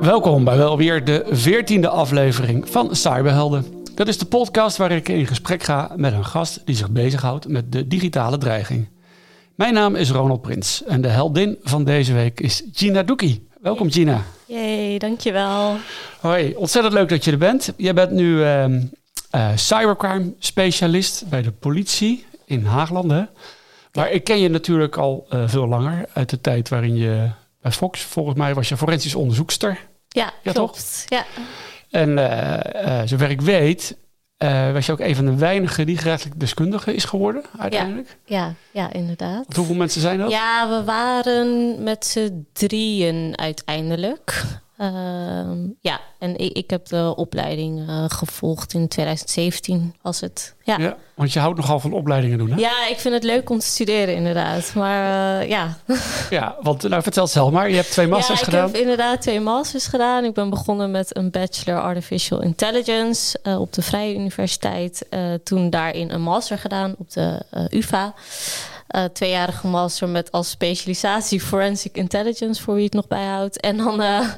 Welkom bij wel weer de veertiende aflevering van Cyberhelden. Dat is de podcast waar ik in gesprek ga met een gast die zich bezighoudt met de digitale dreiging. Mijn naam is Ronald Prins en de heldin van deze week is Gina Doekie. Welkom Gina. Jee, dankjewel. Hoi, ontzettend leuk dat je er bent. Jij bent nu uh, uh, cybercrime specialist bij de politie in Haaglanden. Maar ik ken je natuurlijk al uh, veel langer uit de tijd waarin je bij Fox, volgens mij was je forensisch onderzoekster. Ja, ja klopt. Ja. En uh, zover ik weet, uh, was je ook een van de weinigen die gerechtelijk deskundige is geworden uiteindelijk. Ja, ja, ja inderdaad. Want hoeveel mensen zijn dat? Ja, we waren met z'n drieën uiteindelijk. Uh, ja, en ik, ik, heb de opleiding uh, gevolgd in 2017 was het. Ja. ja. want je houdt nogal van opleidingen doen, hè? Ja, ik vind het leuk om te studeren inderdaad. Maar uh, ja. Ja, want nou vertel zelf maar. Je hebt twee masters ja, gedaan. ik heb inderdaad twee masters gedaan. Ik ben begonnen met een bachelor artificial intelligence uh, op de Vrije Universiteit. toen daarin een master gedaan op de UvA uh, tweejarige master met als specialisatie Forensic Intelligence, voor wie het nog bijhoudt. En, dan, uh,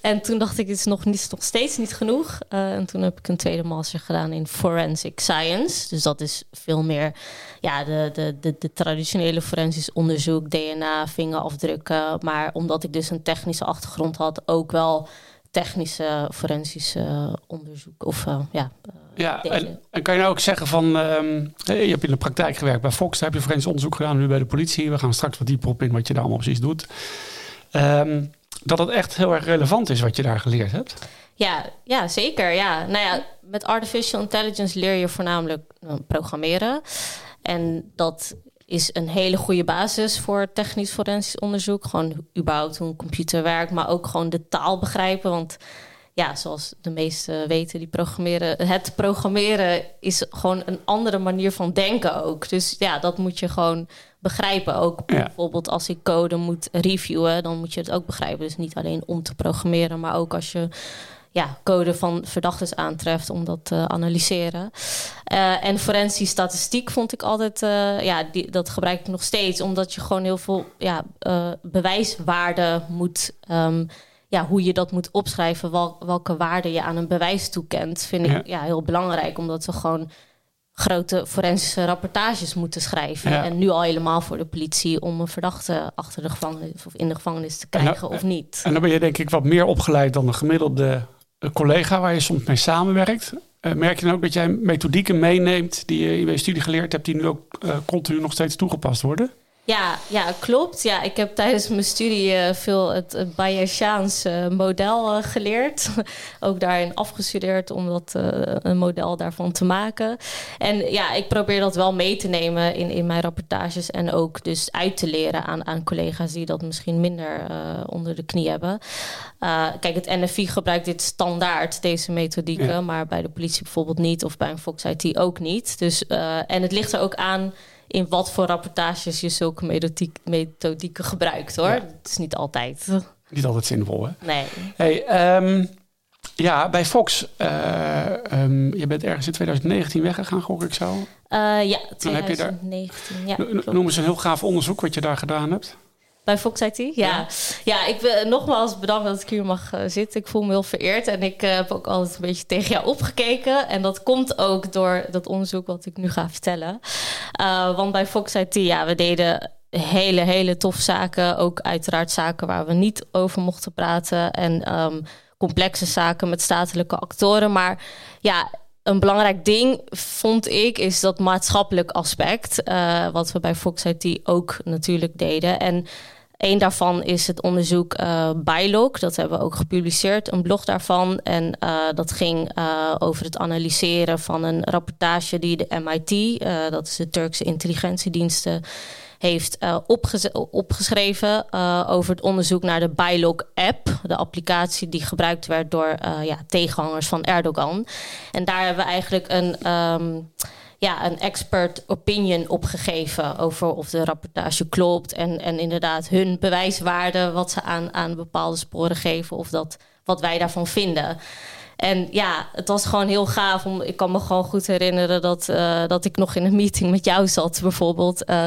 en toen dacht ik, het is nog, niet, nog steeds niet genoeg. Uh, en toen heb ik een tweede master gedaan in Forensic Science. Dus dat is veel meer ja, de, de, de, de traditionele forensisch onderzoek, DNA, vingerafdrukken. Maar omdat ik dus een technische achtergrond had, ook wel technische forensische onderzoek. Of ja, ja, en, en, kan je nou ook zeggen van, um, je hebt in de praktijk gewerkt bij Fox, daar heb je forensisch onderzoek gedaan, nu bij de politie. We gaan straks wat dieper op in wat je daar allemaal precies doet. Um, dat het echt heel erg relevant is wat je daar geleerd hebt. Ja, ja, zeker. Ja. Nou ja, met artificial intelligence leer je voornamelijk uh, programmeren. En dat is een hele goede basis voor technisch forensisch onderzoek. Gewoon überhaupt hoe een computer werkt, maar ook gewoon de taal begrijpen. Want ja, zoals de meesten weten, die programmeren. Het programmeren is gewoon een andere manier van denken ook. Dus ja, dat moet je gewoon begrijpen. Ook bijvoorbeeld als ik code moet reviewen, dan moet je het ook begrijpen. Dus niet alleen om te programmeren, maar ook als je ja, code van verdachten aantreft om dat te analyseren. Uh, en forensische statistiek vond ik altijd, uh, ja, die, dat gebruik ik nog steeds, omdat je gewoon heel veel ja, uh, bewijswaarde moet. Um, ja, hoe je dat moet opschrijven, wel, welke waarde je aan een bewijs toekent, vind ik ja. heel belangrijk. Omdat we gewoon grote forensische rapportages moeten schrijven. En nu al helemaal voor de politie om een verdachte achter de gevangenis of in de gevangenis te krijgen of niet. En dan ben je denk ik wat meer opgeleid dan een gemiddelde eh, collega waar je soms mee samenwerkt. Uh, merk je dan ook dat jij methodieken meeneemt die je in je studie geleerd hebt, die nu ook uh, continu nog steeds toegepast worden? Ja, ja, klopt. Ja, ik heb tijdens mijn studie uh, veel het, het Bayesiaans uh, model uh, geleerd. Ook daarin afgestudeerd om dat, een model daarvan te maken. En ja, ik probeer dat wel mee te nemen in, in mijn rapportages. En ook dus uit te leren aan, aan collega's die dat misschien minder onder de knie hebben. kijk, het NFI gebruikt dit standaard, deze methodieken. Ja. Maar bij de politie bijvoorbeeld niet. Of bij een Fox IT ook niet. Dus, en het ligt er ook aan in wat voor rapportages je zulke methodiek, methodieken gebruikt hoor. Het is niet altijd. Niet altijd zinvol, hè? Nee. Hey, um, ja, bij Fox, uh, um, je bent ergens in 2019 weggegaan, gok ik zo. Uh, ja, 2019. Heb je daar, ja, noem eens een heel gaaf onderzoek wat je daar gedaan hebt. Bij Fox IT? Ja. Ja, ik ben nogmaals bedankt dat ik hier mag uh, zitten. Ik voel me heel vereerd. En ik uh, heb ook altijd een beetje tegen jou opgekeken. En dat komt ook door dat onderzoek wat ik nu ga vertellen. Uh, want bij Fox IT, ja, we deden hele, hele tof zaken. Ook uiteraard zaken waar we niet over mochten praten. En um, complexe zaken met statelijke actoren. Maar ja, een belangrijk ding vond ik is dat maatschappelijk aspect. Wat we bij Fox IT ook natuurlijk deden. En Eén daarvan is het onderzoek uh. Dat hebben we ook gepubliceerd, een blog daarvan. En uh, dat ging uh, over het analyseren van een rapportage die de MIT, dat is de Turkse intelligentiediensten, heeft opgeschreven over het onderzoek naar de Bylog-app, de applicatie die gebruikt werd door ja, tegenhangers van Erdogan. En daar hebben we eigenlijk een. Um, ja, een expert opinion opgegeven over of de rapportage klopt. En, en inderdaad hun bewijswaarde, wat ze aan, aan bepaalde sporen geven, of dat, wat wij daarvan vinden. En ja, het was gewoon heel gaaf. Om, ik kan me gewoon goed herinneren dat, uh, dat ik nog in een meeting met jou zat, bijvoorbeeld. Uh,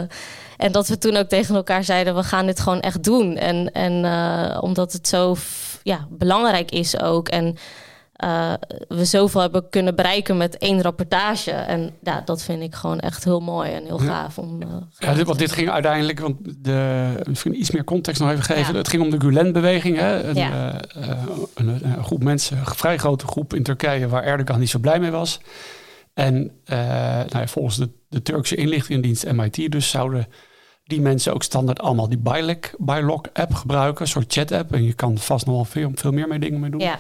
en dat we toen ook tegen elkaar zeiden: we gaan dit gewoon echt doen. En, en uh, omdat het zo ja, belangrijk is ook. En uh, we zoveel hebben kunnen bereiken met één rapportage. En ja, dat vind ik gewoon echt heel mooi en heel gaaf. Om, uh, ja, dit, want dit ging uiteindelijk, want de, misschien iets meer context nog even geven. Ja. Het ging om de Gulen-beweging. Een, ja. uh, een, een, groep mensen, een vrij grote groep in Turkije, waar Erdogan niet zo blij mee was. En nou ja, volgens de, de Turkse inlichtingendienst MIT dus zouden die mensen ook standaard allemaal die Bylog-app gebruiken, een soort chat-app. En je kan vast nog wel veel, veel meer mee dingen mee doen. Ja.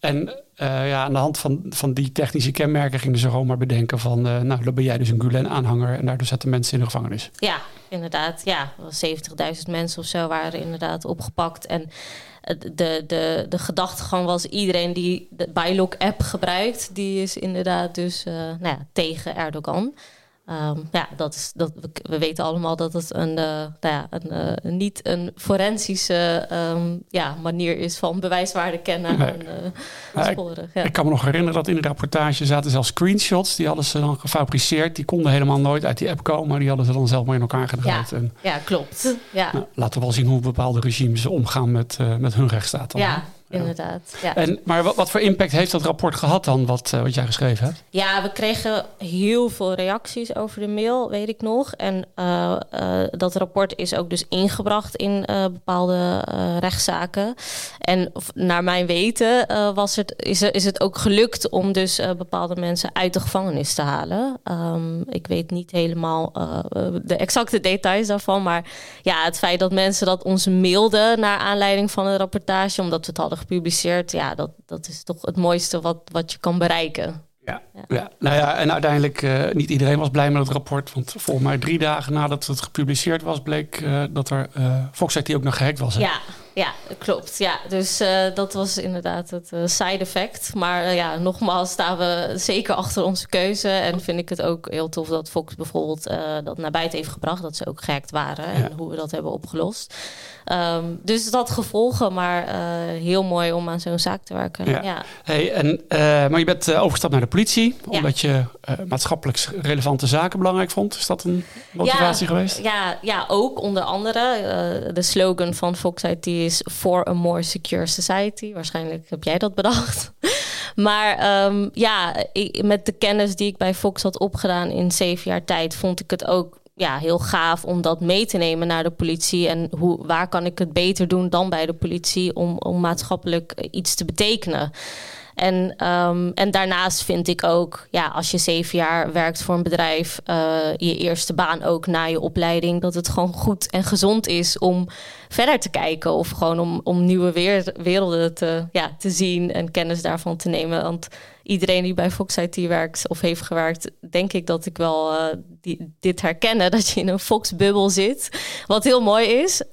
En uh, ja, aan de hand van, van die technische kenmerken gingen ze gewoon maar bedenken van... Uh, nou, dan ben jij dus een Gulen-aanhanger en daardoor zetten mensen in de gevangenis. Ja, inderdaad. Ja, 70.000 mensen of zo waren inderdaad opgepakt. En de, de, de gedachtegang was iedereen die de Bylog-app gebruikt... die is inderdaad dus nou ja, tegen Erdogan. Um, ja, dat is, dat, we, we, weten allemaal dat het een, uh, nou ja, een, uh, niet een forensische um, ja, manier is van bewijswaarde kennen nee. en uh, sporen. Ik, ja. ik, kan me nog herinneren dat in de rapportage zaten zelfs screenshots. Die hadden ze dan gefabriceerd. Die konden helemaal nooit uit die app komen. Maar die hadden ze dan zelf maar in elkaar gedraaid. Ja, en, ja klopt. Ja. Nou, laten we wel zien hoe bepaalde regimes omgaan met, met hun rechtsstaat. Dan, ja, inderdaad. Ja. En, maar wat, wat, voor impact heeft dat rapport gehad dan, wat, uh, wat jij geschreven hebt? Ja, we kregen heel veel reacties over de mail, weet ik nog. En uh, uh, dat rapport is ook dus ingebracht in bepaalde rechtszaken. En naar mijn weten was het, is, is het ook gelukt om dus bepaalde mensen uit de gevangenis te halen. Um, ik weet niet helemaal de exacte details daarvan. Maar ja, het feit dat mensen dat ons mailden naar aanleiding van een rapportage, omdat we het hadden gepubliceerd, ja, dat, dat is toch het mooiste wat, wat je kan bereiken. Ja, ja. ja. nou ja, en uiteindelijk uh, niet iedereen was blij met het rapport. Want volgens mij drie dagen nadat het gepubliceerd was, bleek uh, dat er uh, Fox IT ook nog gehackt was. Hè? Ja, ja, klopt. Ja, dus dat was inderdaad het side effect. Maar ja, nogmaals staan we zeker achter onze keuze. En vind ik het ook heel tof dat Fox bijvoorbeeld dat naar buiten heeft gebracht. Dat ze ook gehackt waren en hoe we dat hebben opgelost. Um, dus dat gevolgen, maar uh, heel mooi om aan zo'n zaak te werken. Ja. ja. Hey, en, uh, maar je bent uh, overgestapt naar de politie, omdat je maatschappelijk relevante zaken belangrijk vond. Is dat een motivatie ja, geweest? Ja, ja, ook onder andere. de slogan van Fox IT is For a More Secure Society. Waarschijnlijk heb jij dat bedacht. maar um, ja, ik, met de kennis die ik bij Fox had opgedaan in zeven jaar tijd, vond ik het ook ja, heel gaaf om dat mee te nemen naar de politie. En hoe, waar kan ik het beter doen dan bij de politie om, om maatschappelijk iets te betekenen? En, um, en daarnaast vind ik ook, ja, als je zeven jaar werkt voor een bedrijf, uh, je eerste baan ook na je opleiding, dat het gewoon goed en gezond is om verder te kijken of gewoon om, om nieuwe werelden te, ja, te zien en kennis daarvan te nemen. Want iedereen die bij Fox IT werkt of heeft gewerkt, denk ik dat ik wel uh, die, dit herkennen. Dat je in een Fox-bubbel zit. Wat heel mooi is. Uh,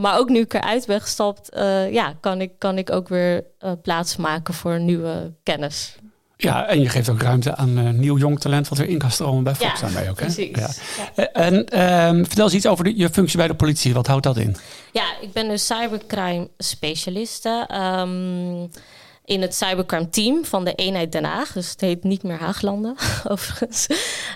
maar ook nu ik eruit ben gestapt, uh, ja, kan ik, kan ik ook weer plaats maken voor nieuwe kennis. Ja, en je geeft ook ruimte aan nieuw jong talent wat weer in kan stromen bij Fox ja, aan ook. Hè? Precies. Ja. Ja. En ehm, vertel eens iets over de, je functie bij de politie. Wat houdt dat in? Ja, ik ben een cybercrime specialiste. Um, in het cybercrime team van de eenheid Den Haag. Dus het heet niet meer Haaglanden, overigens.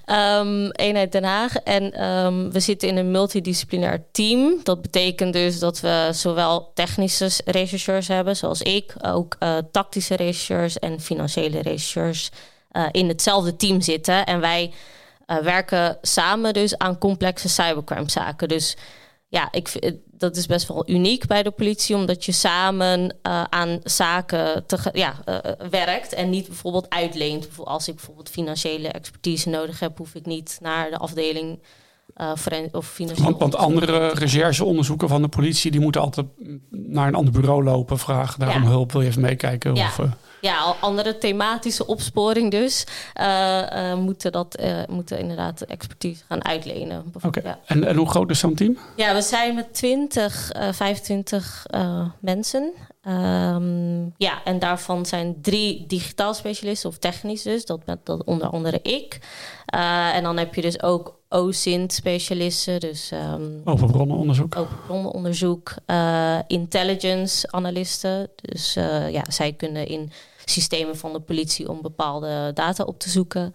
Um, eenheid Den Haag. En um, we zitten in een multidisciplinair team. Dat betekent dus dat we zowel technische rechercheurs hebben, zoals ik, ook uh, tactische rechercheurs en financiële rechercheurs uh, in hetzelfde team zitten. En wij uh, werken samen dus aan complexe cybercrime zaken. Dus ja, ik, dat is best wel uniek bij de politie, omdat je samen uh, aan zaken te, ja, uh, werkt en niet bijvoorbeeld uitleent. Als ik bijvoorbeeld financiële expertise nodig heb, hoef ik niet naar de afdeling uh, of financieel. Want, want andere rechercheonderzoeken van de politie, die moeten altijd naar een ander bureau lopen, vragen daarom hulp, wil je even meekijken? Ja. Of. Ja, andere thematische opsporing dus, uh, moeten dat moeten inderdaad expertise gaan uitlenen. Oké, ja. en, en hoe groot is zo'n team? Ja, we zijn met 20, 25 mensen. Um, ja, en daarvan zijn drie digitaal specialisten of technisch dus. Dat ben dat onder andere ik. Uh, en dan heb je dus ook OSINT-specialisten. Dus, um, open bronnenonderzoek. Open bronnenonderzoek. Uh, intelligence-analisten. Dus uh, ja, zij kunnen in systemen van de politie om bepaalde data op te zoeken.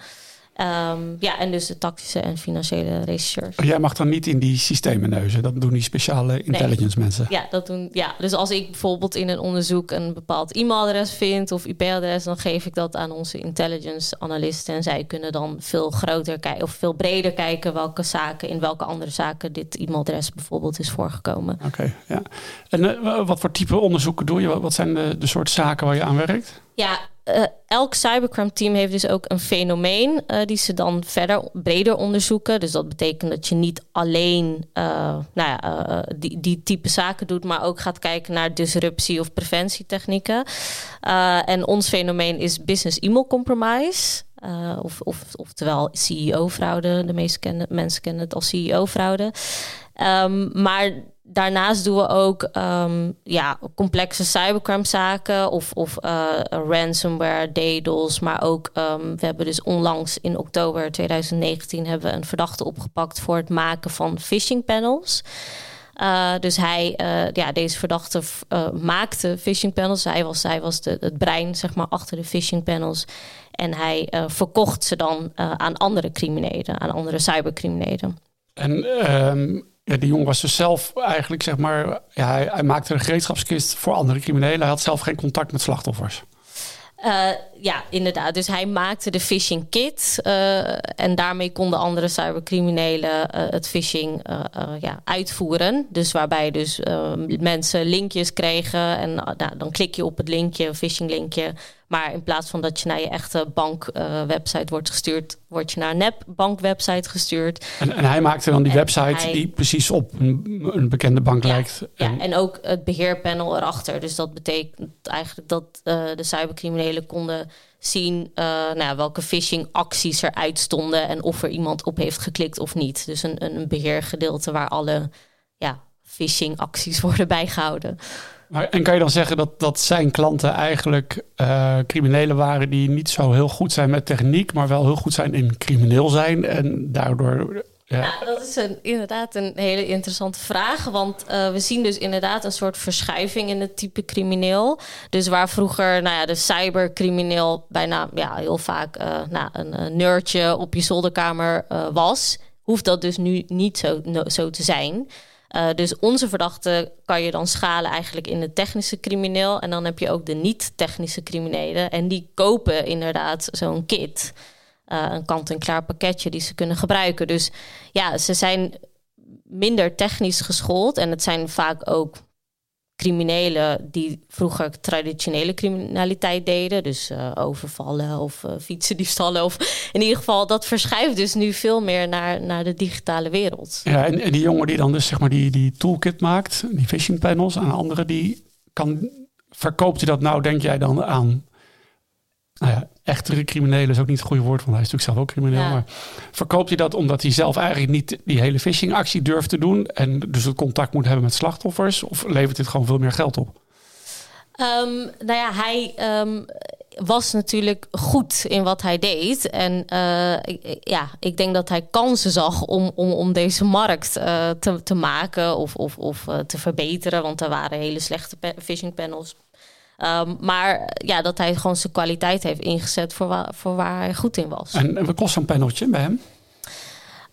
Um, ja, en dus de tactische en financiële research. Jij mag dan niet in die systemen neuzen. Dat doen die speciale intelligence nee. mensen. Ja, dat doen. Ja, dus als ik bijvoorbeeld in een onderzoek een bepaald e-mailadres vind of IP-adres, dan geef ik dat aan onze intelligence analisten. En zij kunnen dan veel groter kijken of veel breder kijken welke zaken, in welke andere zaken dit e-mailadres bijvoorbeeld is voorgekomen. Oké, ja. En uh, wat voor type onderzoeken doe je? Wat zijn de, de soort zaken waar je aan werkt? Ja, uh, elk cybercrime team heeft dus ook een fenomeen uh, die ze dan verder breder onderzoeken. Dus dat betekent dat je niet alleen uh, nou ja, die, die type zaken doet, maar ook gaat kijken naar disruptie of preventietechnieken. en ons fenomeen is business e-mail compromise. of, of, oftewel CEO-fraude. De meeste mensen kennen het als CEO-fraude. Um, maar daarnaast doen we ook um, ja, complexe cybercrime zaken of, of uh, ransomware, DDoS. Maar ook, um, we hebben dus onlangs in oktober 2019 hebben we een verdachte opgepakt voor het maken van phishing panels. Uh, dus hij, uh, ja, deze verdachte maakte phishing panels. Hij was, hij was de, het brein zeg maar, achter de phishing panels. En hij verkocht ze dan aan andere criminelen, aan andere cybercriminelen. En um, ja, die jongen was dus zelf eigenlijk, zeg maar, ja, hij, hij, maakte een gereedschapskist voor andere criminelen. Hij had zelf geen contact met slachtoffers. Uh, ja, inderdaad. Dus hij maakte de phishing kit. Uh, en daarmee konden andere cybercriminelen uh, het phishing ja, uitvoeren. Dus waarbij dus mensen linkjes kregen. En nou, dan klik je op het linkje, een phishing linkje. Maar in plaats van dat je naar je echte bankwebsite uh, wordt gestuurd, word je naar een nep bankwebsite gestuurd. En, en, hij maakte dan die en website hij, die precies op een, een bekende bank ja, lijkt. En... Ja, en ook het beheerpanel erachter. Dus dat betekent eigenlijk dat uh, de cybercriminelen konden zien uh, nou, welke phishing acties eruit stonden en of er iemand op heeft geklikt of niet. Dus een, een beheergedeelte waar alle ja, phishing acties worden bijgehouden. Maar, en kan je dan zeggen dat, dat zijn klanten eigenlijk uh, criminelen waren die niet zo heel goed zijn met techniek, maar wel heel goed zijn in crimineel zijn en daardoor. Ja, dat is inderdaad een hele interessante vraag. Want uh, we zien dus inderdaad een soort verschuiving in het type crimineel. Dus waar vroeger nou ja, de cybercrimineel bijna ja, heel vaak uh, nou, een, nerdje op je zolderkamer was, hoeft dat dus nu niet zo, zo te zijn. Dus onze verdachte kan je dan schalen eigenlijk in de technische crimineel. En dan heb je ook de niet-technische criminelen. En die kopen inderdaad zo'n kit. Uh, een kant-en-klaar pakketje die ze kunnen gebruiken. Dus ja, ze zijn minder technisch geschoold. En het zijn vaak ook criminelen die vroeger traditionele criminaliteit deden. Dus uh, overvallen of uh, fietsendiefstallen. Of in ieder geval, dat verschuift dus nu veel meer naar, naar de digitale wereld. Ja, en, en die jongen die dan dus zeg maar die, die toolkit maakt, die phishing panels aan anderen, die kan, verkoopt hij dat nou, denk jij dan aan nou ja, echtere criminelen is ook niet het goede woord, want hij is natuurlijk zelf ook crimineel. Ja. Maar verkoopt hij dat omdat hij zelf eigenlijk niet die hele phishing-actie durft te doen en dus het contact moet hebben met slachtoffers? Of levert dit gewoon veel meer geld op? Um, nou ja, hij um, was natuurlijk goed in wat hij deed. En uh, ja, ik denk dat hij kansen zag om, om, om deze markt uh, te, te maken of, of, of uh, te verbeteren. Want er waren hele slechte phishing panels Um, maar ja, dat hij gewoon zijn kwaliteit heeft ingezet voor, wa voor waar hij goed in was. En, en wat kost zo'n paneltje bij hem?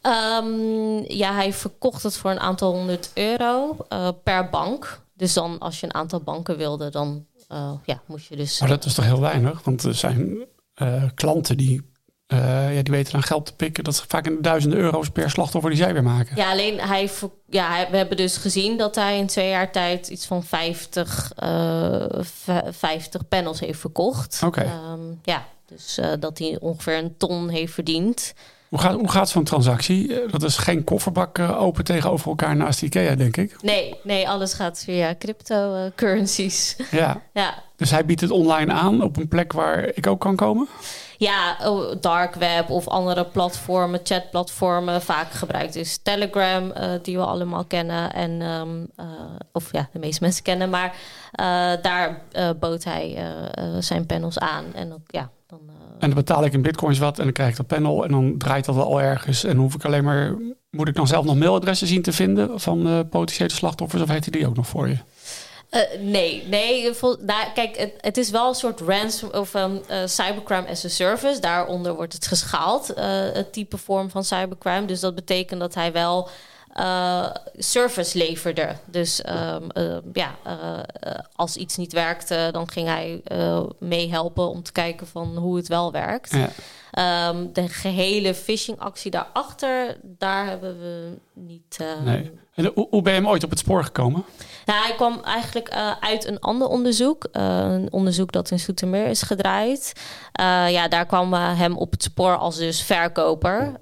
Um, ja, hij verkocht het voor een aantal honderd euro uh, per bank. Dus dan als je een aantal banken wilde, dan uh, ja, moest je dus... Maar dat is toch heel weinig? Want er zijn uh, klanten die uh, ja, die weten dan geld te pikken. Dat is vaak in duizenden euro's per slachtoffer die zij weer maken. Ja, alleen hij, ja, we hebben dus gezien dat hij in twee jaar tijd iets van 50, uh, 50 panels heeft verkocht. Oké. Okay. Um, ja, dus uh, dat hij ongeveer een ton heeft verdiend. Hoe gaat, hoe gaat zo'n transactie? Dat is geen kofferbak open tegenover elkaar naast IKEA, denk ik. Nee, nee alles gaat via cryptocurrencies. Ja. ja. Dus hij biedt het online aan op een plek waar ik ook kan komen? Ja, oh, dark web of andere platformen, chatplatformen. Vaak gebruikt is Telegram, uh, die we allemaal kennen. En, um, uh, of ja, de meeste mensen kennen. Maar uh, daar bood hij zijn panels aan. En dat, ja, dan, en dan betaal ik in bitcoins wat en dan krijg ik dat panel. En dan draait dat wel ergens. En hoef ik alleen maar... Moet ik dan zelf nog mailadressen zien te vinden van potentiële slachtoffers? Of heeft hij die ook nog voor je? Uh, nee, nee. Kijk, het, is wel een soort ransom of um, cybercrime as a service. Daaronder wordt het geschaald, het type vorm van cybercrime. Dus dat betekent dat hij wel service leverde. Dus um, ja, als iets niet werkte, dan ging hij meehelpen om te kijken van hoe het wel werkt. Ja. Um, de gehele phishing-actie daarachter, daar hebben we niet. nee. En hoe ben je hem ooit op het spoor gekomen? Nou, hij kwam eigenlijk uh, uit een ander onderzoek. Uh, een onderzoek dat in Soetermeer is gedraaid. Uh, ja, daar kwam hem op het spoor als dus verkoper.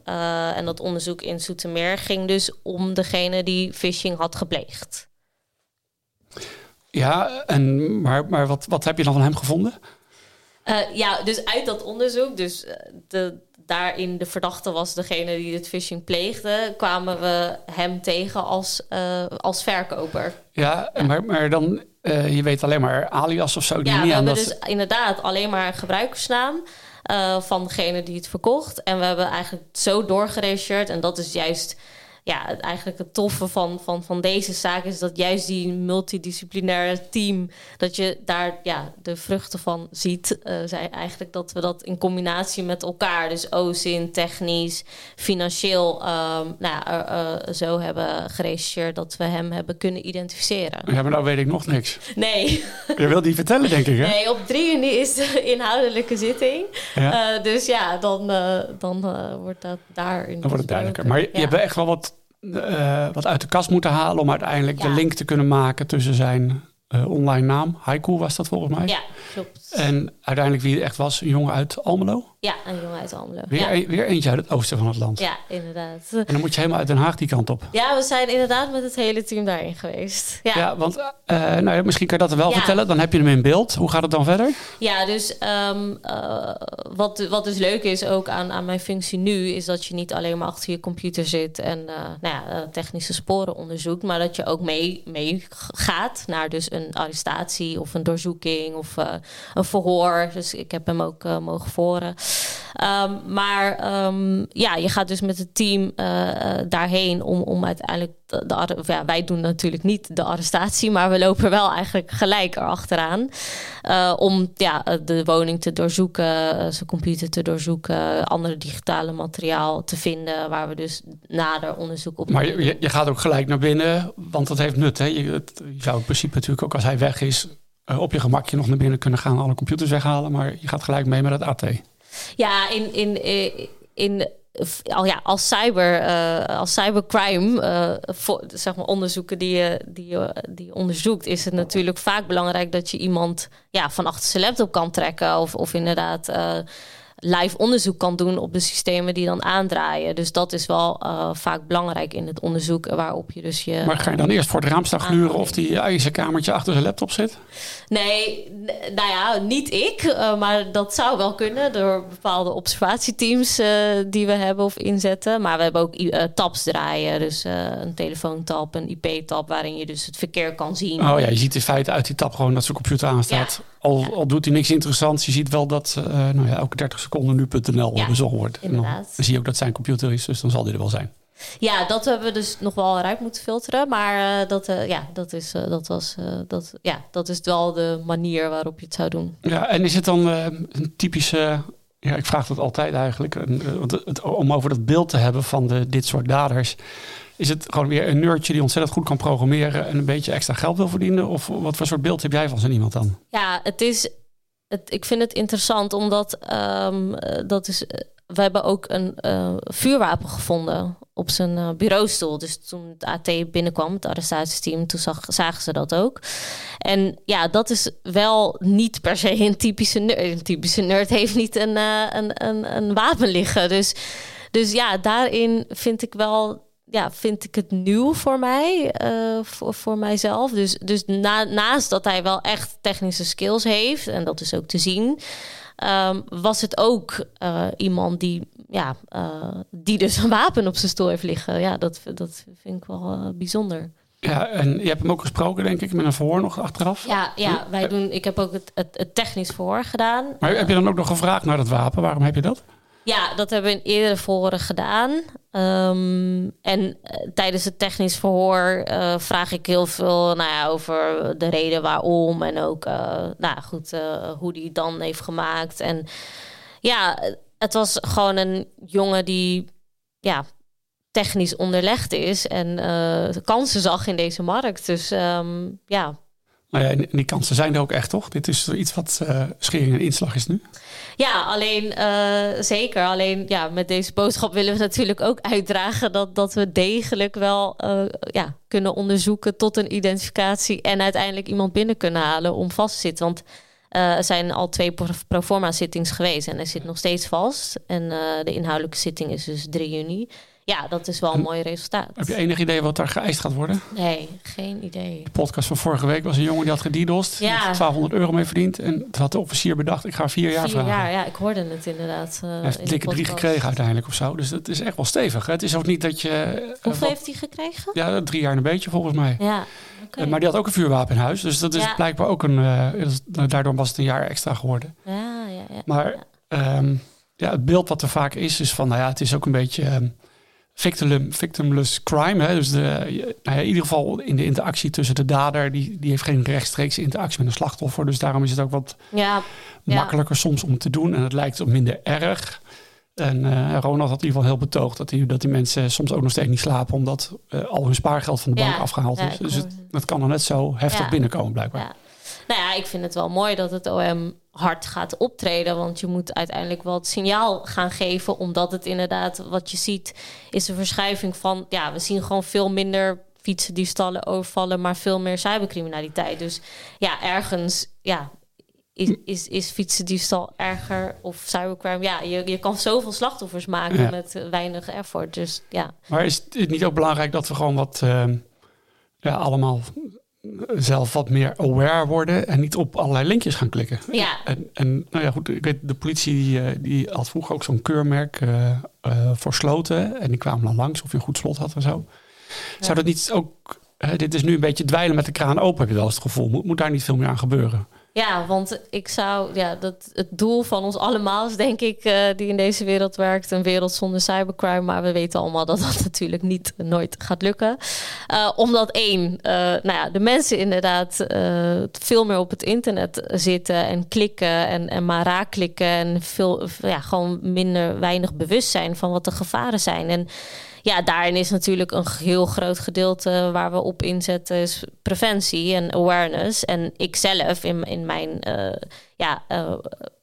en dat onderzoek in Soetermeer ging dus om degene die phishing had gepleegd. Ja, en, maar, maar wat, wat heb je dan van hem gevonden? Ja, dus uit dat onderzoek, dus de, daarin de verdachte was degene die het phishing pleegde, kwamen we hem tegen als, uh, als verkoper. Ja, Maar, maar dan, uh, je weet alleen maar alias of zo. Die ja, niet we hebben dat... dus inderdaad alleen maar gebruikersnaam. Uh, van degene die het verkocht. En we hebben eigenlijk zo doorgerechercheerd. En dat is juist ja, eigenlijk het toffe van, van, van deze zaak is dat juist die multidisciplinaire team, dat je daar ja, de vruchten van ziet. Uh, zij eigenlijk dat we dat in combinatie met elkaar, dus OSIN, technisch, financieel, um, nou, uh, zo hebben gerechercheerd dat we hem hebben kunnen identificeren. Ja, maar nou weet ik nog niks. Nee. Je wilt niet vertellen, denk ik, hè? Nee, op 3 juni is de inhoudelijke zitting. Ja. dus ja, dan, dan wordt dat daar. Dan wordt het duidelijker. Maar je, je hebt echt wel wat uh, wat uit de kast moeten halen om uiteindelijk de link te kunnen maken tussen zijn uh, online naam. Haiku was dat volgens mij. Ja, klopt. En uiteindelijk wie het echt was, een jongen uit Almelo. Ja, een jongen uit Almelo. Weer, ja. weer eentje uit het oosten van het land. Ja, inderdaad. En dan moet je helemaal uit Den Haag die kant op. Ja, we zijn inderdaad met het hele team daarin geweest. Ja, ja want uh, nou ja, misschien kan je dat wel vertellen. Dan heb je hem in beeld. Hoe gaat het dan verder? Ja, dus um, uh, wat, wat dus leuk is ook aan, aan mijn functie nu... is dat je niet alleen maar achter je computer zit... en uh, nou ja, technische sporen onderzoekt... maar dat je ook mee, mee gaat naar dus een arrestatie... of een doorzoeking of een verhoor. Dus ik heb hem ook mogen voren. Um, maar um, ja, je gaat dus met het team uh, daarheen om, om uiteindelijk. De, de, ja, wij doen natuurlijk niet de arrestatie, maar we lopen wel eigenlijk gelijk erachteraan. Uh, om ja, de woning te doorzoeken, zijn computer te doorzoeken, andere digitale materiaal te vinden, waar we dus nader onderzoek op. Maar je, je gaat ook gelijk naar binnen, want dat heeft nut. Hè? Je, je zou in principe natuurlijk ook als hij weg is, op je gemakje nog naar binnen kunnen gaan, alle computers weghalen, maar je gaat gelijk mee met het AT. Ja, in, in, in, in al ja, als cyber, uh, als cybercrime, voor, zeg maar onderzoeken die je, die, die onderzoekt, is het natuurlijk vaak belangrijk dat je iemand ja, van achter zijn laptop kan trekken. Of, of inderdaad. Live onderzoek kan doen op de systemen die dan aandraaien. Dus dat is wel uh, vaak belangrijk in het onderzoek waarop je dus je. Maar ga je dan eerst voor het raam staan gluren of die ijzerkamertje achter zijn laptop zit? Nee, nou ja, niet ik, uh, maar dat zou wel kunnen door bepaalde observatieteams uh, die we hebben of inzetten. Maar we hebben ook tabs draaien, dus een telefoontap, een IP-tab, waarin je dus het verkeer kan zien. Oh ja, je ziet in feite uit die tab gewoon dat zijn computer aanstaat. Ja. Al, al, doet hij niks interessants, je ziet wel dat nou ja, elke 30 seconden nu.nl ja, bezocht wordt. Dan, dan, zie je ook dat zijn computer is, dus dan zal die er wel zijn. Ja, dat hebben we dus nog wel eruit moeten filteren. Maar uh, dat, uh, ja, dat, is, dat, was, dat, ja, dat is wel de manier waarop je het zou doen. Ja, en is het dan een typische... Ja, ik vraag dat altijd eigenlijk. Want om over dat beeld te hebben van de, dit soort daders... Is het gewoon weer een nerdje die ontzettend goed kan programmeren... en een beetje extra geld wil verdienen? Of wat voor soort beeld heb jij van zo'n iemand dan? Ja, het is het, ik vind het interessant omdat um, dat is. We hebben ook een uh, vuurwapen gevonden op zijn bureaustoel. Dus toen het AT binnenkwam, het arrestatiesteam, toen zag, zagen ze dat ook. En ja, dat is wel niet per se een typische nerd. Een typische nerd heeft niet een, uh, een, een, een wapen liggen. Dus Dus ja, daarin vind ik wel ja, vind ik het nieuw voor mij, uh, voor, voor mijzelf. Dus, dus na, naast dat hij wel echt technische skills heeft, en dat is ook te zien, um, was het ook uh, iemand die, ja, uh, die dus een wapen op zijn stoel heeft liggen. Ja, dat, dat vind ik wel bijzonder. Ja, en je hebt hem ook gesproken, denk ik, met een verhoor nog achteraf. Ja, ja wij doen, ik heb ook het, het, het technisch verhoor gedaan. Maar heb je dan ook nog gevraagd naar dat wapen? Waarom heb je dat? Ja, dat hebben we in eerdere gedaan. Um, en uh, tijdens het technisch verhoor uh, vraag ik heel veel nou ja, over de reden waarom. En ook uh, nou goed, hoe die dan heeft gemaakt. En ja, het was gewoon een jongen die ja, technisch onderlegd is en kansen zag in deze markt. Dus um, ja. Nou ja, en die kansen zijn er ook echt, toch? Dit is iets wat schering en inslag is nu. Ja, alleen uh, zeker. Alleen ja, met deze boodschap willen we natuurlijk ook uitdragen dat, dat we degelijk wel uh, ja, kunnen onderzoeken tot een identificatie en uiteindelijk iemand binnen kunnen halen om vast te zitten. Want uh, er zijn al twee proforma zittings geweest en hij zit nog steeds vast. En de inhoudelijke zitting is dus 3 juni ja, dat is wel een mooi resultaat. Heb je enig idee wat daar geëist gaat worden? Nee, geen idee. De podcast van vorige week was een jongen die had gedidost. Ja. 1200 euro mee verdiend. En toen had de officier bedacht, ik ga vier jaar vier vragen. Jaar, ja, ik hoorde het inderdaad. Uh, hij heeft dikke drie gekregen uiteindelijk of zo. Dus dat is echt wel stevig. Het is ook niet dat je... Eh, Hoeveel heeft hij gekregen? Ja, drie jaar een beetje volgens mij. Ja, okay. uh, maar die had ook een vuurwapen in huis. Dus dat is blijkbaar ook een... daardoor was het een jaar extra geworden. Ja, ja, ja. Maar um, ja, het beeld wat er vaak is, is van... Nou ja, het is ook een beetje... Um, victim, victimless crime. Hè? Dus de, nou ja, in ieder geval in de interactie tussen de dader, die, die heeft geen rechtstreeks interactie met een slachtoffer. Dus daarom is het ook wat ja, makkelijker soms om te doen. En het lijkt ook minder erg. En uh, Ronald had in ieder geval heel betoogd dat die, dat die mensen soms ook nog steeds niet slapen, omdat uh, al hun spaargeld van de bank afgehaald is. dus het, het, kan er net zo heftig binnenkomen, blijkbaar. Nou ja, ik vind het wel mooi dat het OM hard gaat optreden. Want je moet uiteindelijk wel het signaal gaan geven. Omdat het inderdaad, wat je ziet, is een verschuiving van. Ja, we zien gewoon veel minder fietsen die stallen overvallen, maar veel meer cybercriminaliteit. Dus ja, ergens ja, is, is, is fietsendiefstal erger of cybercrime. Ja, je, je kan zoveel slachtoffers maken met weinig effort. Dus ja. Maar is het niet ook belangrijk dat we gewoon wat uh, ja, allemaal zelf wat meer aware worden en niet op allerlei linkjes gaan klikken. Ja. En, en nou ja, goed, ik weet, de politie die, eh, die had vroeger ook zo'n keurmerk uh, uh, voor sloten. En die kwamen dan langs of je een goed slot had en zo. Zou dat niet ook... dit is nu een beetje dweilen met de kraan open, heb je wel eens het gevoel. Moet, moet daar niet veel meer aan gebeuren? Ja, want ik zou, ja, dat het doel van ons allemaal is, denk ik, uh, die in deze wereld werkt, een wereld zonder cybercrime. Maar we weten allemaal dat dat natuurlijk niet nooit gaat lukken. Uh, omdat één, nou ja, de mensen inderdaad veel meer op het internet zitten en klikken en, en maar raakklikken en veel, ja, gewoon minder weinig bewust zijn van wat de gevaren zijn. En ja, daarin is natuurlijk een heel groot gedeelte waar we op inzetten, is preventie en awareness. En ik zelf in, in mijn, uh, ja, uh,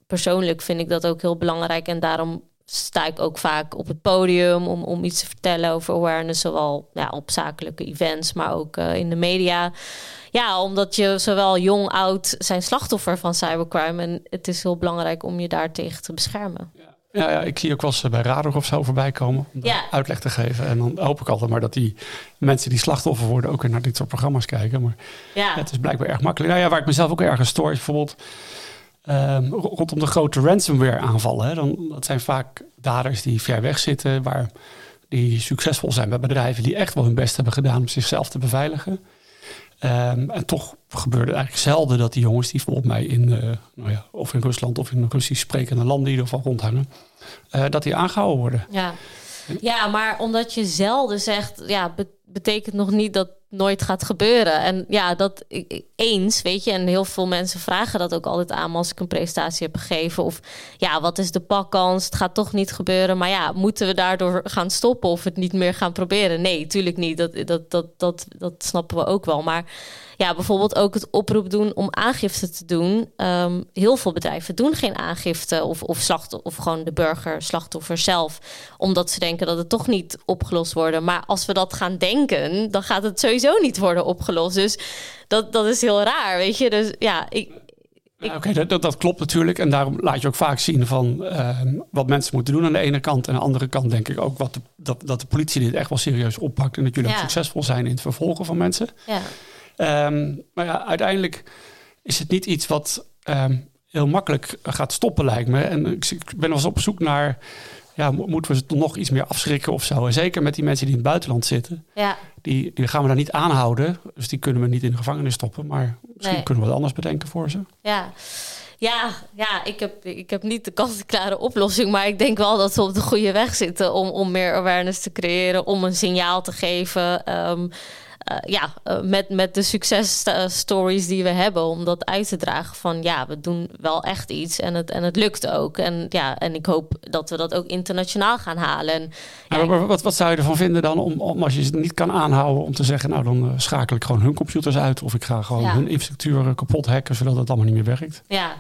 persoonlijk vind ik dat ook heel belangrijk. En daarom sta ik ook vaak op het podium om, om iets te vertellen over awareness, zowel ja, op zakelijke events, maar ook uh, in de media. Ja, omdat je zowel jong, oud zijn slachtoffer van cybercrime. En het is heel belangrijk om je daar tegen te beschermen. Ja, ja, ik zie ook wel eens bij Radar of zo voorbij komen om ja. uitleg te geven. En dan hoop ik altijd maar dat die mensen die slachtoffer worden ook weer naar dit soort programma's kijken. Maar ja. het is blijkbaar erg makkelijk. Nou ja, waar ik mezelf ook ergens stoor is bijvoorbeeld um, rondom de grote ransomware aanvallen. Hè. Dan, dat zijn vaak daders die ver weg zitten, waar die succesvol zijn bij bedrijven die echt wel hun best hebben gedaan om zichzelf te beveiligen. Um, en toch gebeurde het eigenlijk zelden dat die jongens die volgens mij in, uh, nou ja, of in Rusland of in Russisch sprekende landen in ieder rondhangen, uh, dat die aangehouden worden. Ja. ja, maar omdat je zelden zegt, ja, betekent nog niet dat nooit gaat gebeuren. En ja, dat eens, weet je. En heel veel mensen vragen dat ook altijd aan als ik een presentatie heb gegeven. Of ja, wat is de pakkans? Het gaat toch niet gebeuren. Maar ja, moeten we daardoor gaan stoppen of het niet meer gaan proberen? Nee, tuurlijk niet. Dat, dat, dat, dat, dat snappen we ook wel. Maar ja, bijvoorbeeld ook het oproep doen om aangifte te doen. Um, heel veel bedrijven doen geen aangifte of, of, of gewoon de burger, slachtoffer zelf, omdat ze denken dat het toch niet opgelost wordt. Maar als we dat gaan denken, dan gaat het sowieso niet worden opgelost. Dus dat, dat is heel raar, weet je. Dus ja, ik, Oké, dat, dat, dat, klopt natuurlijk. En daarom laat je ook vaak zien van ehm, wat mensen moeten doen aan de ene kant. En aan de andere kant denk ik ook wat de, dat, dat de politie dit echt wel serieus oppakt. En dat jullie ook succesvol zijn in het vervolgen van mensen. Ja. Ehm, maar ja, uiteindelijk is het niet iets wat ehm, heel makkelijk gaat stoppen, lijkt me. En ik, ik ben wel eens op zoek naar ja, moeten we ze nog iets meer afschrikken of zo. En zeker met die mensen die in het buitenland zitten. Ja. Die, die gaan we daar niet aanhouden. Dus die kunnen we niet in de gevangenis stoppen. Maar misschien kunnen we wat anders bedenken voor ze. Ja. Ja, ja ik, heb, ik heb niet de kant-klare oplossing. Maar ik denk wel dat we op de goede weg zitten om, om meer awareness te creëren. Om een signaal te geven. Um, uh, ja, uh, met, met de successtories die we hebben, om dat uit te dragen van ja, we doen wel echt iets en het, en het lukt ook. En ja, en ik hoop dat we dat ook internationaal gaan halen. En, ja, wat, wat zou je ervan vinden dan om, om als je het niet kan aanhouden, om te zeggen, nou dan schakel ik gewoon hun computers uit of ik ga gewoon ja. hun infrastructuur kapot hacken, zodat het allemaal niet meer werkt? Ja,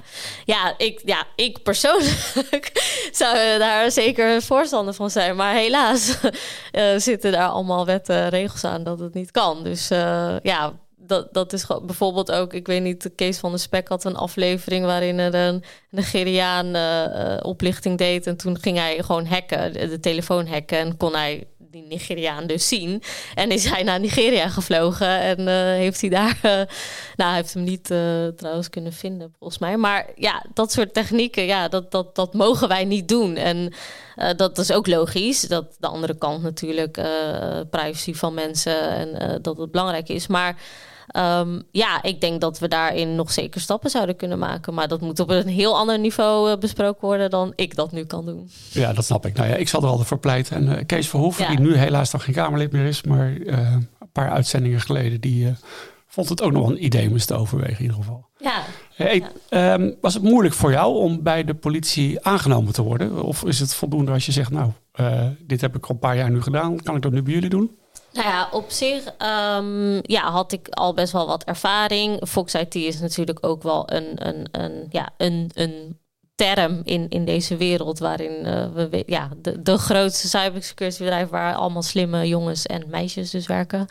ja, ik, ja ik persoonlijk zou daar zeker voorstander van zijn. Maar helaas zitten daar allemaal wetten en regels aan dat het niet kan. Dus uh, ja, dat, dat is bijvoorbeeld ook, ik weet niet, Kees van de Spek had een aflevering waarin er een Nigeriaan uh, oplichting deed. En toen ging hij gewoon hacken, de, telefoon hacken. En kon hij die Nigeriaan dus zien. En is hij naar Nigeria gevlogen en uh, heeft hij daar, uh, nou, heeft hem niet uh, trouwens kunnen vinden volgens mij. Maar ja, dat soort technieken, ja, dat, dat, dat mogen wij niet doen. En dat is ook logisch. Dat de andere kant natuurlijk privacy van mensen en dat het belangrijk is. Maar Um, ja, ik denk dat we daarin nog zeker stappen zouden kunnen maken. Maar dat moet op een heel ander niveau uh, besproken worden dan ik dat nu kan doen. Ja, dat snap ik. Nou ja, ik zal er altijd voor pleiten. En uh, Kees Verhoeven, ja. die nu helaas nog geen Kamerlid meer is, maar uh, een paar uitzendingen geleden, die vond het ook nog een idee om eens te overwegen in ieder geval. Ja. Hey, ja. Um, was het moeilijk voor jou om bij de politie aangenomen te worden? Of is het voldoende als je zegt, nou, dit heb ik al een paar jaar nu gedaan, kan ik dat nu bij jullie doen? Nou ja, op zich um, ja, had ik al best wel wat ervaring. Fox IT is natuurlijk ook wel een, een, een, ja, een, een term in, in deze wereld waarin uh, we ja, de, de grootste cybersecurity bedrijf waar allemaal slimme jongens en meisjes dus werken.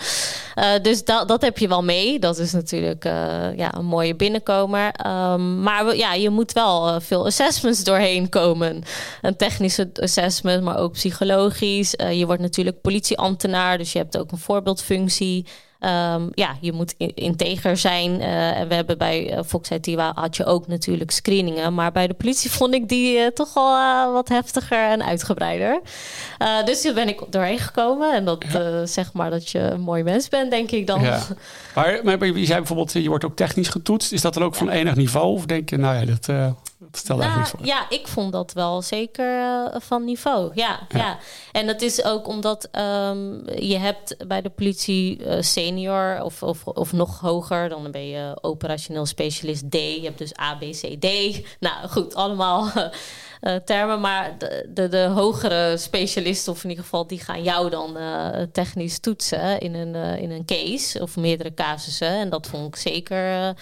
Uh, dus dat, dat heb je wel mee. Dat is natuurlijk uh, ja, een mooie binnenkomer. Um, maar we, ja, je moet wel veel assessments doorheen komen. Een technische assessment, maar ook psychologisch. je wordt natuurlijk politieambtenaar, dus je hebt ook een voorbeeldfunctie. Um, ja, je moet integer zijn. Uh, en we hebben bij uh, Fox IT had je ook natuurlijk screeningen. Maar bij de politie vond ik die uh, toch wel wat heftiger en uitgebreider. dus daar ben ik doorheen gekomen. En dat ja. zeg maar dat je een mooi mens bent, denk ik dan. Ja. Maar, maar je zei bijvoorbeeld, je wordt ook technisch getoetst. Is dat dan ook van enig niveau? Of denk je, nou ja, dat stel nou. Ja, ik vond dat wel zeker uh, van niveau. Ja, ja, ja. En dat is ook omdat um, je hebt bij de politie uh, of, of, of nog hoger. Dan ben je operationeel specialist D. Je hebt dus A, B, C, D. Nou goed, allemaal... Uh, termen, maar de, de, hogere specialisten, of in ieder geval, die gaan jou dan uh, technisch toetsen in een, uh, in een case of meerdere casussen. En dat vond ik zeker.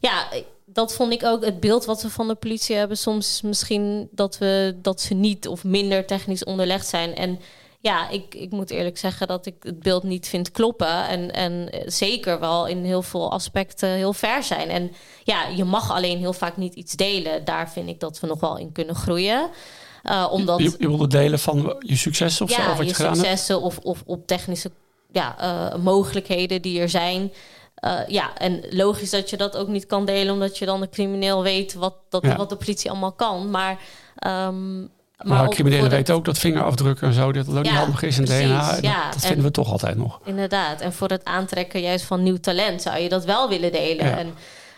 ja, dat vond ik ook het beeld wat we van de politie hebben. Soms misschien dat, we, dat ze niet of minder technisch onderlegd zijn. En ja, ik, ik moet eerlijk zeggen dat ik het beeld niet vind kloppen. En, en zeker wel in heel veel aspecten heel ver zijn. En ja, je mag alleen heel vaak niet iets delen. Daar vind ik dat we nog wel in kunnen groeien. Uh, omdat, je, je wilde delen van je successen of ja, zo? Of wat je, je successen of, of op technische ja, uh, mogelijkheden die er zijn. Uh, ja, en logisch dat je dat ook niet kan delen, omdat je dan de crimineel weet wat, dat, ja. wat de politie allemaal kan. Maar. Um, maar, maar criminelen weten ook dat vingerafdrukken en zo, dat dat ook ja, niet handig is in precies, DNA. Ja. Dat, dat vinden we toch altijd nog. Inderdaad. En voor het aantrekken juist van nieuw talent zou je dat wel willen delen. Ja. En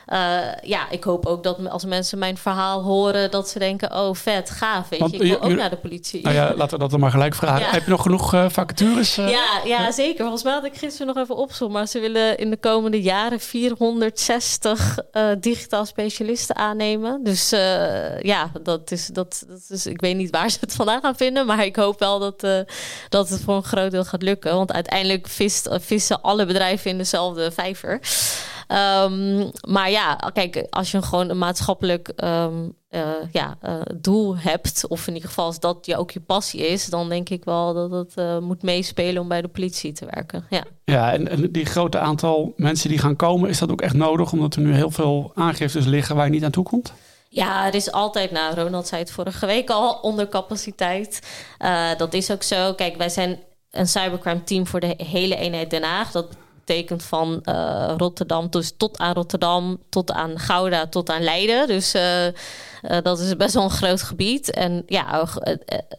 uh, ja, ik hoop ook dat als mensen mijn verhaal horen, dat ze denken: oh, vet, gaaf. Weet je, ik wil ook naar de politie. Nou ja, laten we dat dan maar gelijk vragen. Ja. Heb je nog genoeg uh, vacatures? Uh? Ja, ja, zeker. Volgens mij had ik gisteren nog even opzoeken. Maar ze willen in de komende jaren 460 digitaal specialisten aannemen. Dus ja, dat is, dat, dat is. Ik weet niet waar ze het vandaan gaan vinden. Maar ik hoop wel dat, dat het voor een groot deel gaat lukken. Want uiteindelijk vist, vissen alle bedrijven in dezelfde vijver. Ehm, maar ja, kijk, als je gewoon een maatschappelijk ehm, eh, ja, uh, doel hebt, of in ieder geval als dat je ook je passie is, dan denk ik wel dat het uh, moet meespelen om bij de politie te werken. Ja, ja en, en, die grote aantal mensen die gaan komen, is dat ook echt nodig, omdat er nu heel veel aangiftes liggen waar je niet aan toe komt? Ja, er is altijd, nou, Ronald zei het vorige week al, onder capaciteit. dat is ook zo. Kijk, wij zijn een cybercrime team voor de hele eenheid Den Haag. Dat betekent van uh, Rotterdam dus tot aan Rotterdam, tot aan Gouda, tot aan Leiden. Dus uh, uh, dat is best wel een groot gebied. En ja,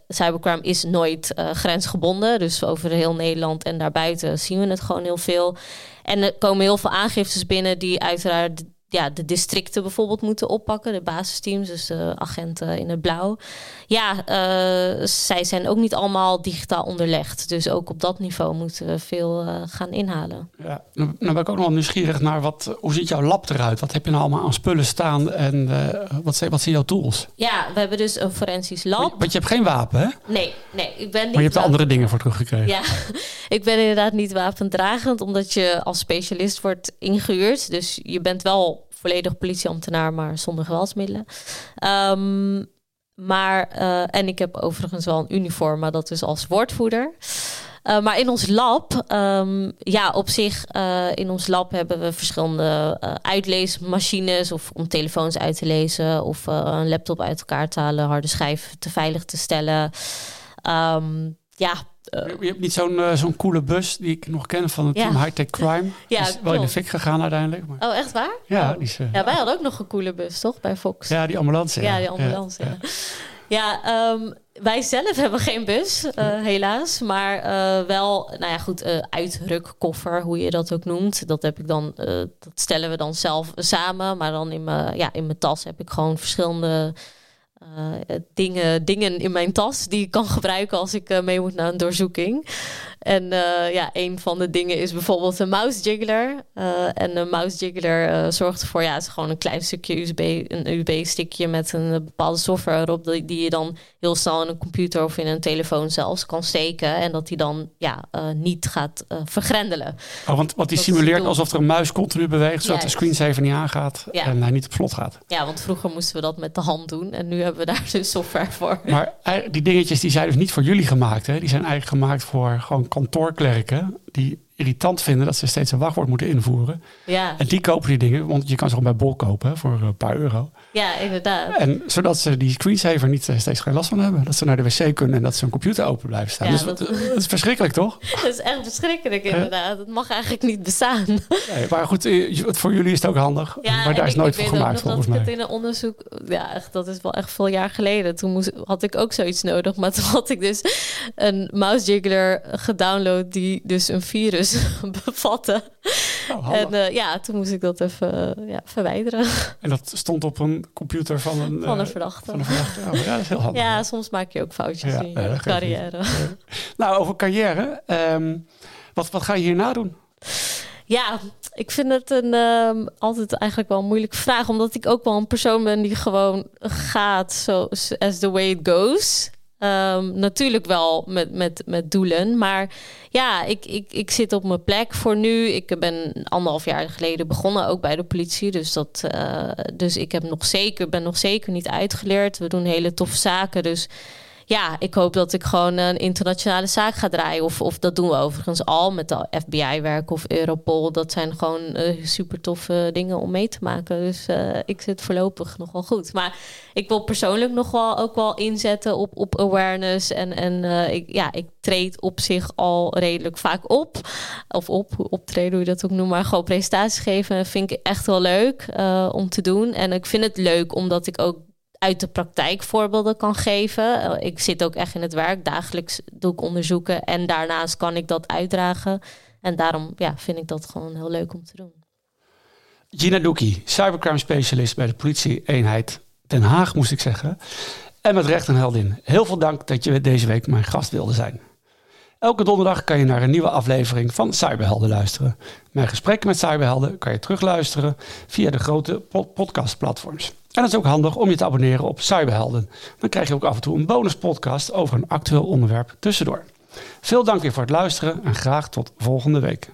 cybercrime is nooit grensgebonden. Dus over heel Nederland en daarbuiten zien we het gewoon heel veel. En er komen heel veel aangiftes binnen die uiteraard ja, de districten bijvoorbeeld moeten oppakken, de basisteams, dus de agenten in het blauw. Ja, uh, zij zijn ook niet allemaal digitaal onderlegd. Dus ook op dat niveau moeten we veel uh, gaan inhalen. Ja, nou, nou ben ik ook nog wel nieuwsgierig naar wat, hoe ziet jouw lab eruit? Wat heb je nou allemaal aan spullen staan en uh, wat, zijn, wat zijn jouw tools? Ja, we hebben dus een forensisch lab. Want je hebt geen wapen, hè? Nee, nee. Ik ben niet maar je hebt er andere dingen voor teruggekregen. Ja, ik ben inderdaad niet wapendragend, omdat je als specialist wordt ingehuurd. Dus je bent wel volledig politieambtenaar, maar zonder geweldsmiddelen. Um, maar, uh, en ik heb overigens wel een uniform, maar dat is als woordvoerder. Uh, maar in ons lab, um, ja, op zich, uh, in ons lab hebben we verschillende uitleesmachines of om telefoons uit te lezen of een laptop uit elkaar te halen, harde schijf te veilig te stellen. Um, ja, je hebt niet zo'n uh, zo'n coole bus die ik nog ken van het ja. team High Tech Crime. ja, die is wel in de fik gegaan uiteindelijk. Maar... Oh, echt waar? Ja, oh. die is, uh, ja, wij hadden ook nog een coole bus, toch? Bij Fox. Ja, die ambulance. Ja, die ambulance. Ja, um, wij zelf hebben geen bus, helaas. Maar wel, nou ja, goed, uitrukkoffer, hoe je dat ook noemt. Dat heb ik dan, dat stellen we dan zelf samen. Maar dan in mijn ja, in mijn tas heb ik gewoon verschillende dingen, dingen in mijn tas die ik kan gebruiken als ik uh, mee moet naar een doorzoeking. En uh, ja, een van de dingen is bijvoorbeeld een mouse jiggler. en een mouse jiggler zorgt ervoor, ja, het is gewoon een klein stukje USB, een USB-stickje met een bepaalde software erop, die, die, je dan heel snel in een computer of in een telefoon zelfs kan steken. En dat die dan ja, niet gaat vergrendelen. Oh, want wat die simuleert alsof er een muis continu beweegt, zodat ja, de screensaver niet aangaat ja. en hij niet op slot gaat. Ja, want vroeger moesten we dat met de hand doen. En nu hebben we daar dus software voor. Maar die dingetjes die zijn dus niet voor jullie gemaakt. Hè? Die zijn eigenlijk gemaakt voor gewoon kantoorklerken die irritant vinden dat ze steeds een wachtwoord moeten invoeren. Ja. En die kopen die dingen, want je kan ze gewoon bij Bol kopen hè, voor een paar euro. Ja, inderdaad. En zodat ze die screensaver niet steeds geen last van hebben. Dat ze naar de wc kunnen en dat ze hun computer open blijven staan. Ja, dus dat, dat, is verschrikkelijk, toch? Dat is echt verschrikkelijk, inderdaad. Dat mag eigenlijk niet bestaan. Nee, maar goed, voor jullie is het ook handig. Ja, maar daar is nooit voor gemaakt, volgens mij. Ik in een onderzoek, ja, echt, dat is wel echt veel jaar geleden. Toen moest, had ik ook zoiets nodig. Maar toen had ik dus een mouse jiggler gedownload die dus een virus bevatte. Oh, en uh, ja, toen moest ik dat even uh, ja, verwijderen. En dat stond op een computer van een, van een verdachte. Van een verdachte. Oh, ja, dat is heel handig. Ja, soms maak je ook foutjes ja, in je carrière. nou, over carrière. Um, wat, wat ga je hierna doen? Ja, ik vind het een, um, altijd eigenlijk wel een moeilijke vraag. Omdat ik ook wel een persoon ben die gewoon gaat zo as the way it goes. Um, natuurlijk wel met, met, met doelen. Maar ja, ik, ik, ik zit op mijn plek voor nu. Ik ben anderhalf jaar geleden begonnen, ook bij de politie. Dus, dat, uh, dus ik heb nog zeker, ben nog zeker niet uitgeleerd. We doen hele toffe zaken. Dus ja, ik hoop dat ik gewoon een internationale zaak ga draaien. Of, of dat doen we overigens al met de FBI werken of Europol. Dat zijn gewoon uh, super toffe dingen om mee te maken. Dus uh, ik zit voorlopig nog wel goed. Maar ik wil persoonlijk nog wel ook wel inzetten op, op awareness. En, en uh, ik, ja, ik treed op zich al redelijk vaak op. Of op, optreden, hoe je dat ook noemt. Maar gewoon presentaties geven vind ik echt wel leuk om te doen. En ik vind het leuk omdat ik ook uit de praktijk voorbeelden kan geven. Ik zit ook echt in het werk. Dagelijks doe ik onderzoeken en daarnaast kan ik dat uitdragen. En daarom ja, vind ik dat gewoon heel leuk om te doen. Gina Doekie, cybercrime specialist bij de politie-eenheid Den Haag, moest ik zeggen. En met recht een heldin. Heel veel dank dat je deze week mijn gast wilde zijn. Elke donderdag kan je naar een nieuwe aflevering van Cyberhelden luisteren. Mijn gesprekken met cyberhelden kan je terugluisteren via de grote podcastplatforms. En het is ook handig om je te abonneren op Cyberhelden. Dan krijg je ook af en toe een bonuspodcast over een actueel onderwerp tussendoor. Veel dank weer voor het luisteren en graag tot volgende week.